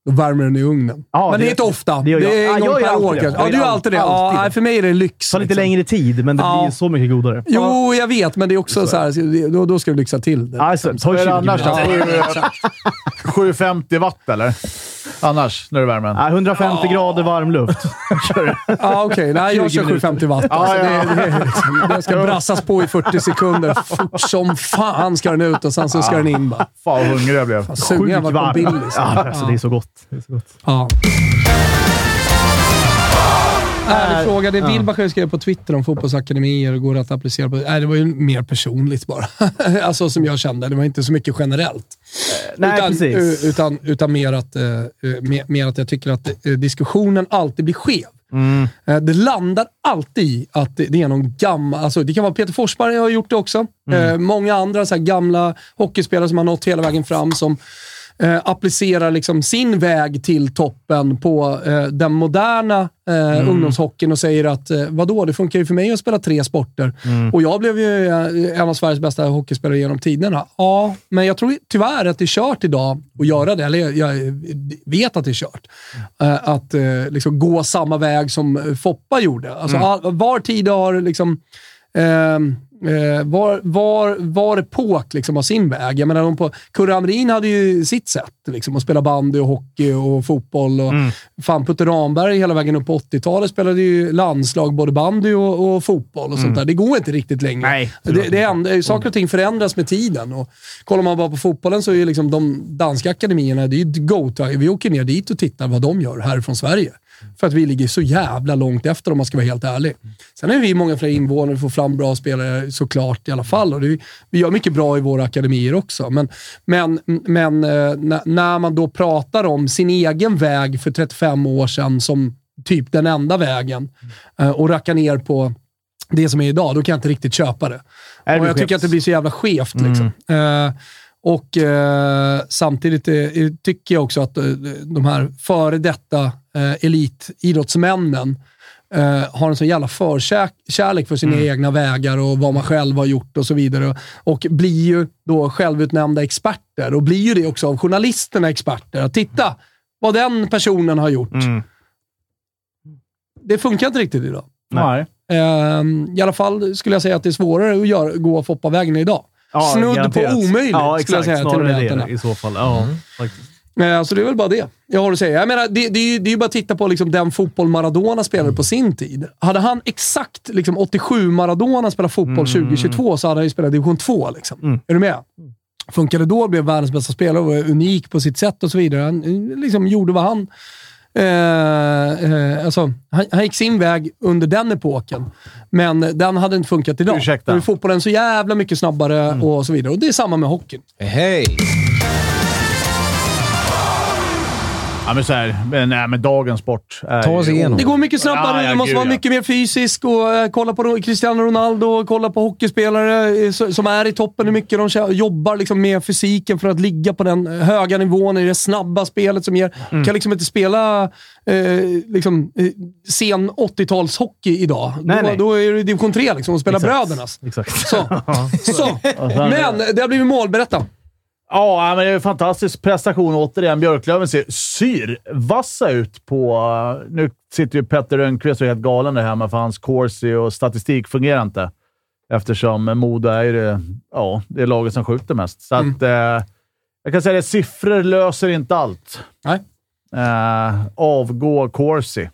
Då värmer den i ugnen. Ja, men det, det- är inte ofta. det Det, gör jag. är Ja, en gång jag gör per alltid år det. kanske. Ja, du gör alltid det. alltid Ja, det. för mig är det lyx. tar lite liksom. längre tid, men det Ja. blir så mycket godare. Jo, jag vet, men det är också så här, då, då ska du lyxa till det. Alltså, ta Vad är 20 det annars då? minuter. Sju- 750 watt eller? Annars, när du värmer den? Nej, 150 grader varm luft. Ja, okej. Nej, jag 20 kör 750 watt. Alltså. Det, det, är liksom, det ska brassas på i 40 sekunder. Fort som fan ska den ut och sen så ska den in bara. Fan vad hungrig jag blev. Sjukt varm. Billys. Ja, alltså, det är så gott. Det är så gott. Ja. Ärlig fråga. Det Wilbacher skrev på Twitter om fotbollsakademier går att applicera på... Nej, det var ju mer personligt bara. alltså som jag kände. Det var inte så mycket generellt. Nej, utan, precis. eh, utan, utan mer, att, eh, eh, mer, mer att jag tycker att eh, diskussionen alltid blir skev. Mm. Eh, Det landar alltid i att det det är någon gammal... Alltså det kan vara Peter Forsberg har gjort det också. Mm. Eh, många andra så här gamla hockeyspelare som har nått hela vägen fram som eh, applicerar liksom sin väg till toppen på eh, den moderna eh, Mm. ungdomshockeyn och säger att eh, vadå, det funkar ju för mig att spela tre sporter. Mm. Och jag blev ju eh, en av Sveriges bästa hockeyspelare genom tiderna. Ja, men jag tror tyvärr att det är kört idag att göra det. Eller jag, jag vet att det är kört. Eh, att eh, liksom gå samma väg som eh, Foppa gjorde. Alltså, Mm. all, var tid har liksom... Eh, var, var, var epok liksom har sin väg. Jag menar, de på, Kurre Hamrin hade ju sitt sätt liksom, att spela bandy, och hockey och fotboll. Och, Mm. Fan, Putte Ramberg hela vägen upp på 80-talet spelade ju landslag, både bandy och, och fotboll och sånt där. Det går inte riktigt längre. Mm. Nej, det, det är, saker och ting förändras med tiden. Och kollar man bara på fotbollen så är ju liksom de danska akademierna, det är ju go-to. Vi åker ner dit och tittar vad de gör härifrån Sverige. För att vi ligger så jävla långt efter om man ska vara helt ärlig. Sen är vi många fler invånare och får fram bra spelare såklart i alla fall. Och det, vi gör mycket bra i våra akademier också. Men, men, men eh, när, man då pratar om sin egen väg för 35 år sedan som typ den enda vägen eh, och rackar ner på det som är idag, då kan jag inte riktigt köpa det. Det och jag tycker skevt. att det blir så jävla skevt. Liksom. Eh, och eh, samtidigt eh, tycker jag också att eh, de här före detta eh, elitidrottsmännen eh, har en så jävla förkärlek för sina egna vägar och vad man själv har gjort och så vidare. Och blir ju då självutnämnda experter och blir ju det också av journalisterna experter. Att titta vad den personen har gjort. Mm. Det funkar inte riktigt idag. Nej. Ehm, I alla fall skulle jag säga att det är svårare att göra, gå Foppa-vägen idag. Ja, Snudd garanterat. på omöjligt, ja, skulle jag exakt. säga till det i så fall. Ja, faktiskt. Eh, Så det är väl bara det jag har att säga. Jag menar, det, det, är ju, det är ju bara att titta på liksom den fotboll Maradona spelade på sin tid. Hade han exakt liksom 87 Maradona spelat fotboll 2022 så hade han ju spelat division 2. Liksom. Mm. Är du med? Funkade då, blev världens bästa spelare och var unik på sitt sätt och så vidare. Han liksom gjorde vad han... Eh, eh, alltså, han, han gick sin väg under den epoken, men den hade inte funkat idag. Ursäkta. Då är fotbollen så jävla mycket snabbare och så vidare. Och det är samma med hockeyn. Hej! Ja, men så här, men, nej, men dagens sport är Ta oss igenom. Det går mycket snabbare, Ja, ja, du måste gud, vara ja. mycket mer fysisk och eh, kolla på Cristiano Ronaldo och kolla på hockeyspelare eh, so- som är i toppen, hur mycket de jobbar liksom med fysiken för att ligga på den höga nivån i det snabba spelet som ger... Mm. kan liksom inte spela eh, liksom, eh, sen 80-talshockey idag. Nej, då, nej. då är det division 3 liksom, och spela Exakt. brödernas. Exakt. Så. så. Men det har blivit mål, berätta. Ja, men det är en fantastisk prestation återigen. Björklöven ser syrvassa ut på... Nu sitter ju Petter Rönnqvist och är helt galen där hemma för hans corsi och statistik fungerar inte. Eftersom Modo är ju det, ja, det är laget som skjuter mest. Så att, eh, jag kan säga att siffror löser inte allt. Nej. Eh, avgå corsi.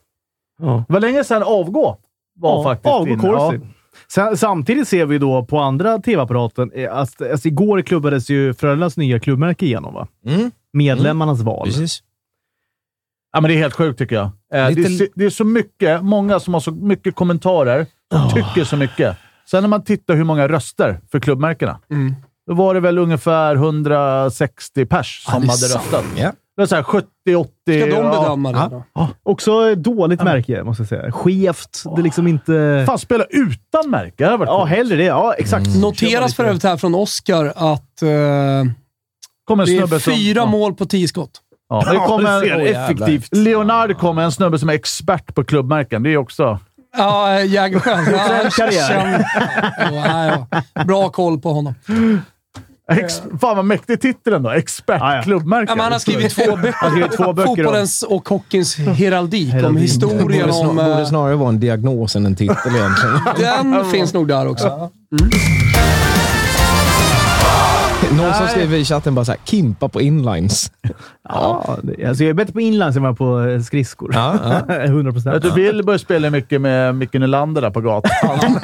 Ja. Det var länge sedan avgå var Ja, faktiskt avgå. Corsi. Sa- Samtidigt ser vi då på andra tv-apparaten att alltså igår klubbades ju Frölundas nya klubbmärke igenom. Va? Mm, Medlemmarnas val. precis. Ja, men det är helt sjukt tycker jag. Eh, det, är, Lite- så- det är så mycket, många som har så mycket kommentarer, som tycker så mycket. Sen när man tittar hur många röster för klubbmärkena, Mm. då var det väl ungefär 160 pers som är hade röstat. Ja. Det var så här 70, 80... Ska de ja. bedöma det Ja. då? Också dåligt märke, måste jag säga. Skevt. Det är liksom inte... Fan, spela utan märke. Det varit Ja, coolt. hellre det. Ja, exakt. Mm. Noteras för övrigt här från Oscar att eh, en det är som... fyra ja. mål på tio skott. Ja, det kom Ja, det en, effektivt. Leonard kom, en snubbe som är expert på klubbmärken. Det är också... Ja, Jägerskiöld. Ja, ja, ja. Bra koll på honom. Ex, fan vad mäktig titel ändå. Expert Ja, ja. klubbmärken. Ja, han har skrivit två böcker. två böcker om- Fotbollens och hockeyns heraldik. Om Heraldik. historien Borde, om... borde eh, snarare vara en diagnos än en titel egentligen. Den finns nog där också. Någon som skriver i chatten bara såhär, Kimpa på inlines. Ja, det, alltså jag är bättre på inlines än vad jag är på eh, skridskor. Ja, ja. 100 procent. Du, Bill började spela mycket med Micke Nylander där på gatan.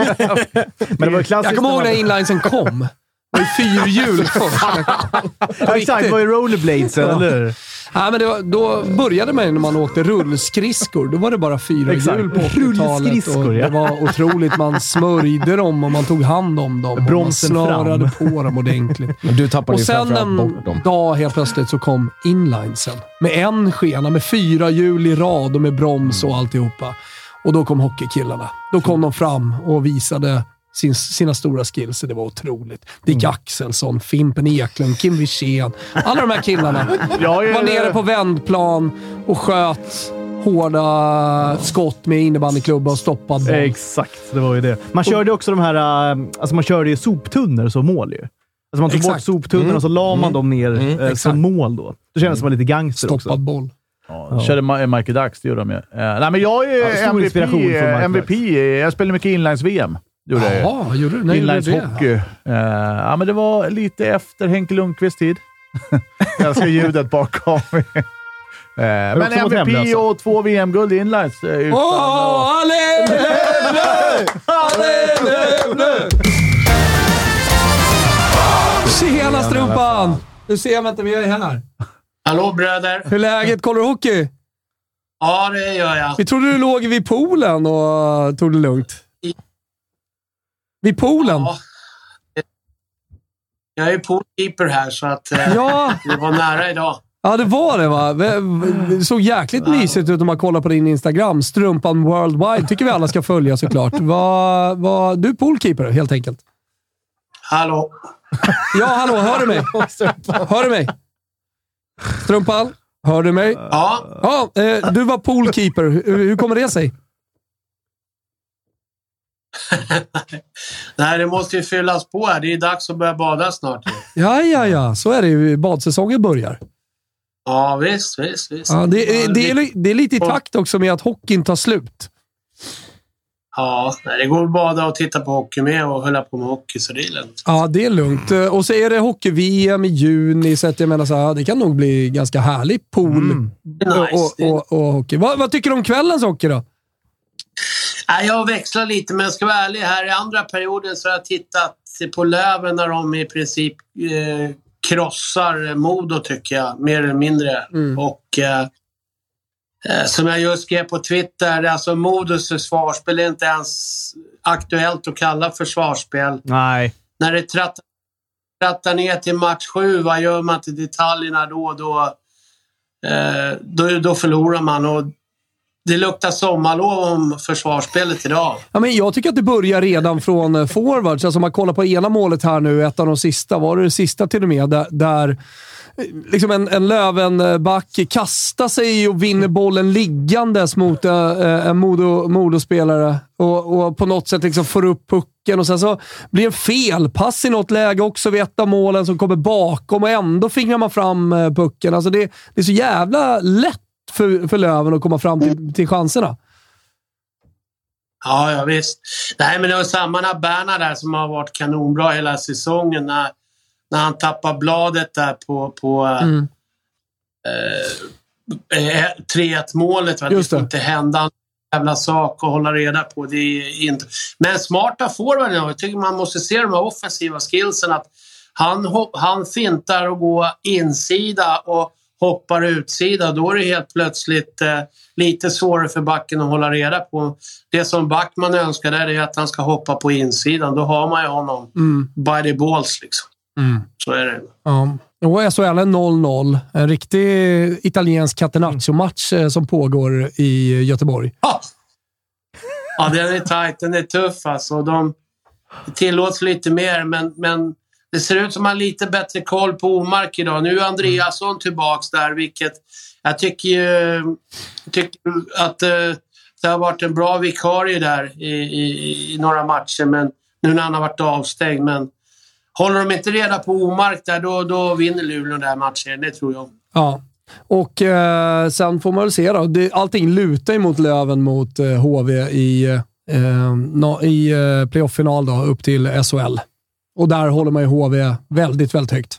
Men det var klassiskt. Jag kommer ihåg när inlinesen kom. Det var ju fyrhjul först. Exakt. Det var ju rollerbladesen, eller hur? Ja, men var, då började man ju när man åkte rullskridskor. Då var det bara fyra hjul på 80-talet. och Rullskridskor, ja. Det var otroligt. Man smörjde dem och man tog hand om dem. och Man Bromsen snörade på dem ordentligt. Men du tappade Och ju sen en bort dem. dag helt plötsligt så kom inlinesen. Med en skena, med fyra hjul i rad och med broms och alltihopa. Och då kom hockeykillarna. Då kom de fram och visade sin, sina stora skills. Det var otroligt. Dick Axelsson, Fimpen Eklund, Kim Wirsén. Alla de här killarna Jag är- var nere på vändplan och sköt hårda skott med innebandyklubba och stoppad boll. Exakt, det var ju det. Man körde också de här... äh, Alltså man körde ju soptunnor som mål ju. Alltså man tog bort Exakt. soptunnorna och så la man dem ner eh, exakt. som mål då. Då kändes man lite gangster Stoppad också. boll. Ja, körde Ma- Michael Dax, det gjorde de ju. Eh, nej, men jag är Ja, MVP. MVP. Jag spelar mycket inlines-VM. Gjorde jag. Jaha, gjorde du? Gjorde du det? Eh, ja, men det var lite efter Henke Lundqvists tid. jag älskar ljudet bakom mig. Eh, men MVP hemlösa. och två VM-guld i inlines. eh, utan! Allé, Lövle! Tjena strumpan! Du ser mig inte, men jag är här. Hallå bröder! Hur är läget? Kollar du hockey? Ja, det gör jag. Vi trodde du låg vid poolen och tog det lugnt. Vid poolen? Ja. Jag är poolkeeper här, så att eh, Ja, det var nära idag. ja, det var det va? Det såg jäkligt mysigt ut om man kollar på din Instagram. Strumpan worldwide tycker vi alla ska följa såklart. Var, var, du är poolkeeper helt enkelt. Hallå? Ja, hallå, hör du mig? Hör du mig? Strumpan, hör du mig? Ja, Ja, eh, du var poolkeeper. Hur, hur kommer det sig? nej, det måste ju fyllas på här. Det är dags att börja bada snart. Ja, ja, ja. Så är det ju. Badsäsongen börjar. Ja, visst, visst, visst. Ja, det, är, det, är, det är lite i takt också med att hockeyn tar slut. Ja, nej, det går att bada och titta på hockey med och hålla på med hockey, så det är lugnt. Ja, det är lugnt. Och så är det hockey-VM i juni, så att jag menar så här, det kan nog bli ganska härlig pool är nice. och, och, och hockey. Vad, vad tycker du om kvällens hockey då? Jag växlar lite, men jag ska vara ärlig. Här i andra perioden så har jag tittat på Löven när de i princip eh, krossar Modo, tycker jag. Mer eller mindre. Och eh, eh, som jag just skrev på Twitter, alltså Modos försvarsspel är inte ens aktuellt att kalla försvarsspel. Nej. När det trattar, trattar ner till match sju, vad gör man till detaljerna då? Då, eh, då, då förlorar man. Och det luktar sommarlov om försvarsspelet idag. Ja, men jag tycker att det börjar redan från eh, forwards. Alltså om man kollar på ena målet här nu, ett av de sista, var det det sista till och med, där, där eh, liksom en, en Lövenback kastar sig och vinner bollen liggandes mot äh, en Modo, Modo-spelare och, och på något sätt liksom får upp pucken och sen så blir det felpass i något läge också vid ett av målen som kommer bakom och ändå fingrar man fram pucken. Alltså det, det är så jävla lätt för, för Löven att komma fram till, till chanserna. Ja, ja visst. Nej, men det var samma Berna där som har varit kanonbra hela säsongen. När, när han tappar bladet där på, på Mm. eh, eh, 3-1 målet. Va? Det får inte hända en jävla sak att hålla reda på. Det är inte... Men smarta forwarden, jag tycker man måste se de här offensiva skillsen. Att han, han fintar och går insida och hoppar utsida. Då är det helt plötsligt eh, lite svårare för backen att hålla reda på. Det som Backman önskar där är att han ska hoppa på insidan. Då har man ju honom Mm. by the balls liksom. Mm. Så är det. Ja. Och SHL är 0-0. En riktig italiensk catenaccio-match eh, som pågår i Göteborg. Ja, ja den är tajt. Den är tuff alltså. De tillåts lite mer, men, men det ser ut som att har lite bättre koll på Omark idag. Nu är Andreasson tillbaks där, vilket jag tycker ju tycker att eh, det har varit en bra vikarie där i, i, i några matcher, men nu när han har varit avstängd. Men håller de inte reda på Omark där, då, då vinner Luleå den där matchen. Det tror jag. Ja. Och eh, sen får man väl se då. Det, allting lutar ju mot Löven mot eh, HV i, eh, no, i eh, playoff-final då, upp till SHL. Och där håller man ju HV väldigt, väldigt högt.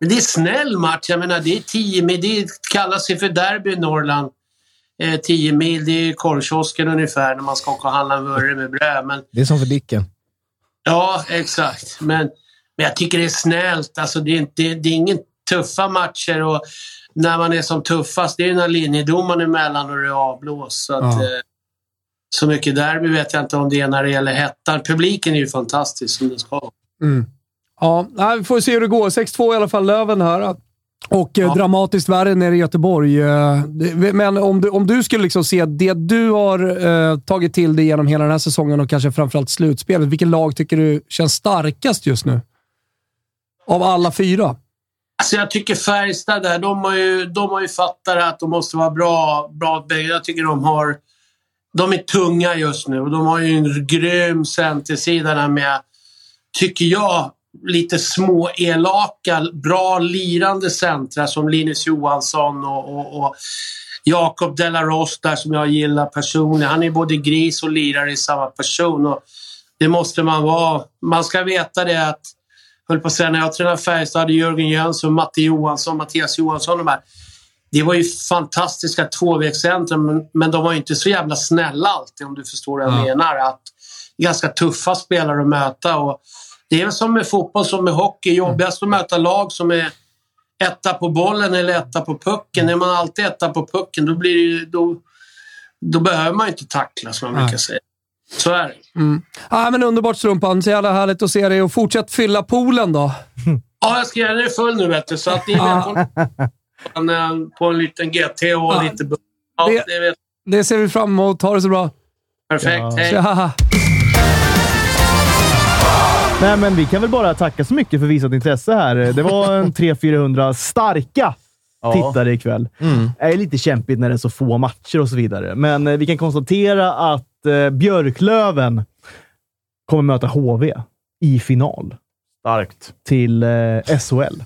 Men det är snäll match. Jag menar, det är 10 mil. Det kallas ju för derby i Norrland. Eh, 10 mil, det är korvkiosken ungefär när man ska åka och handla en vurre med bröd. Men, Det är som för Dicken. ja, exakt. Men, men jag tycker det är snällt. Alltså, det, är inte, det är ingen tuffa matcher. Och när man är som tuffast, det är när linjedomaren är emellan och det är avblåst. Så, att, Ja. eh, så mycket derby vet jag inte om det är när det gäller hettan. Publiken är ju fantastisk som den ska vara. Mm. Ja, nej, vi får se hur det går. 6-2 i alla fall Löven här. Och eh, dramatiskt värre nere i Göteborg. Eh, Men om du, om du skulle liksom se det du har eh, tagit till dig genom hela den här säsongen och kanske framförallt slutspelet. Vilken lag tycker du känns starkast just nu? Av alla fyra? Alltså jag tycker Färjestad där, de har ju, de har ju fattat att de måste vara bra. bra jag tycker de har... De är tunga just nu och de har ju en grym centersida där med, tycker jag, lite små elaka, bra lirande centra som Linus Johansson och, och, och Jakob Delaros där som jag gillar personligen. Han är både gris och lirare i samma person. Och Det måste man vara. Man ska veta det att, höll på att säga, när jag tränade Färjestad hade Jörgen Jönsson, Matte Johansson, Mattias Johansson de här. Det var ju fantastiska tvåvägscentrum, men, men de var inte så jävla snälla alltid om du förstår vad jag Ja. menar. Att, ganska tuffa spelare att möta. Och det är väl som med fotboll som med hockey. Jobbigast att möta lag som är etta på bollen eller etta på pucken. Är man alltid etta på pucken då, blir ju, då, då behöver man ju inte tackla som man Nej. brukar säga. Så är det. Ja, men underbart Strumpan. Så jävla härligt att se dig och fortsätt fylla poolen då. Ja, jag ska göra den full nu vet du. Så att ni är Ja. välkomna på en liten GT och Ja. lite... Ja, Det- det Det ser vi fram emot. Ha det så bra. Perfekt. Hej. Tja. Nej, men vi kan väl bara tacka så mycket för visat intresse här. Det var en 300-400 starka Ja. tittare ikväll. Det är lite kämpigt när det är så få matcher och så vidare, men eh, vi kan konstatera att eh, Björklöven kommer möta HV i final Starkt. till eh, SHL.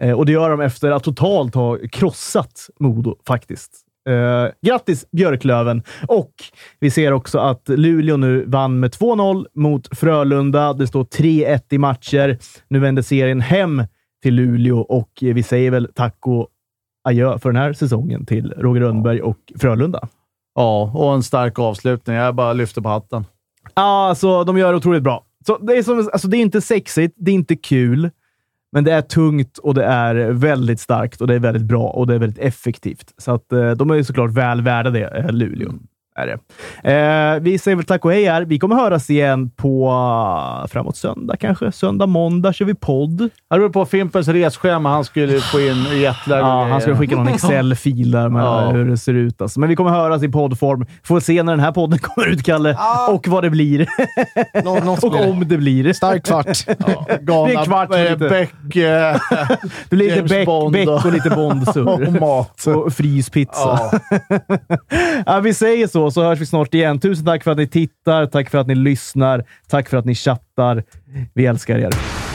Eh, och det gör de efter att totalt ha krossat Modo, faktiskt. Eh, grattis Björklöven! Och vi ser också att Luleå nu vann med 2-0 mot Frölunda. Det står 3-1 i matcher. Nu vänder serien hem till Luleå och vi säger väl tack och adjö för den här säsongen till Roger Rönnberg och Frölunda. Ja, och en stark avslutning. Jag bara lyfter på hatten. Ja, alltså de gör det otroligt bra. Så det, är som, alltså, det är inte sexigt, det är inte kul, men det är tungt och det är väldigt starkt och det är väldigt bra och det är väldigt effektivt. Så att, eh, de är ju såklart väl värda det, eh, Luleå. Luleå. Är det. Eh, vi säger väl tack och hej här. Vi kommer höras igen på uh, framåt söndag kanske. Söndag, måndag kör vi podd. Det beror på Fimpens resschema. Han skulle få in jetlag Ja, han ska skicka någon Excel-fil där med Ja. hur det ser ut. Alltså. Men vi kommer höras i poddform. Får se när den här podden kommer ut, Kalle. Och vad det blir. Nå, och det. om det blir. Stark kvart. Galna, Det är kvart eh, lite- Beck, eh, Det blir lite Bond bäck och- lite Bond-surr. och mat. Och fryspizza. Ja. Ja, vi säger så, så hörs vi snart igen. Tusen tack för att ni tittar, tack för att ni lyssnar, tack för att ni chattar. Vi älskar er.